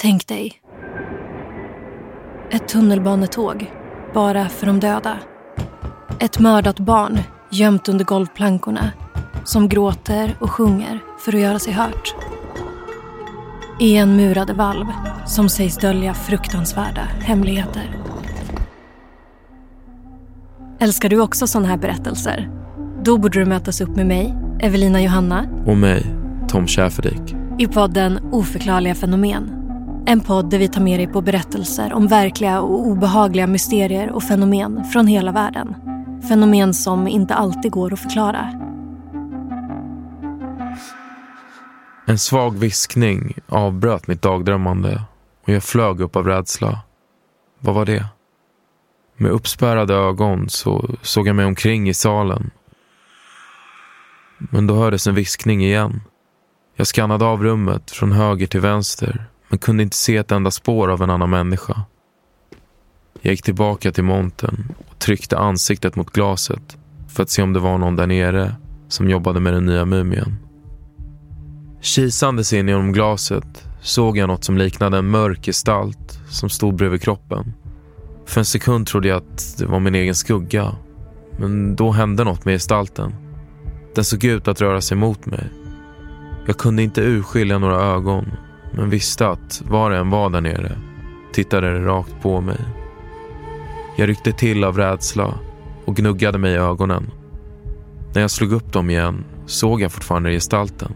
Tänk dig. Ett tunnelbanetåg, bara för de döda. Ett mördat barn gömt under golvplankorna som gråter och sjunger för att göra sig hört. Igenmurade valv som sägs dölja fruktansvärda hemligheter. Älskar du också sådana här berättelser? Då borde du mötas upp med mig, Evelina Johanna. Och mig, Tom Schäferdik. I podden Oförklarliga fenomen. En podd där vi tar med dig på berättelser om verkliga och obehagliga mysterier och fenomen från hela världen. Fenomen som inte alltid går att förklara. En svag viskning avbröt mitt dagdrömmande och jag flög upp av rädsla. Vad var det? Med uppspärrade ögon så såg jag mig omkring i salen. Men då hördes en viskning igen. Jag skannade av rummet från höger till vänster men kunde inte se ett enda spår av en annan människa. Jag gick tillbaka till montern och tryckte ansiktet mot glaset för att se om det var någon där nere som jobbade med den nya mumien. Kisandes in genom glaset såg jag något som liknade en mörk gestalt som stod bredvid kroppen. För en sekund trodde jag att det var min egen skugga. Men då hände något med gestalten. Den såg ut att röra sig mot mig. Jag kunde inte urskilja några ögon, men visste att var det än var där nere tittade det rakt på mig. Jag ryckte till av rädsla och gnuggade mig i ögonen. När jag slog upp dem igen såg jag fortfarande gestalten.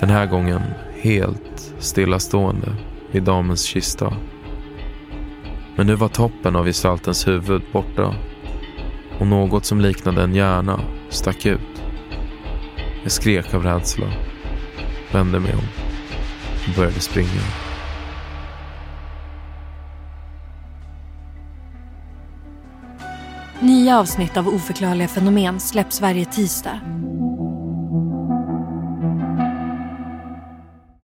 Den här gången helt stillastående vid damens kista. Men nu var toppen av gestaltens huvud borta och något som liknade en hjärna stack ut. Jag skrek av rädsla, vände mig om och började springa. Nya avsnitt av Oförklarliga fenomen släpps varje tisdag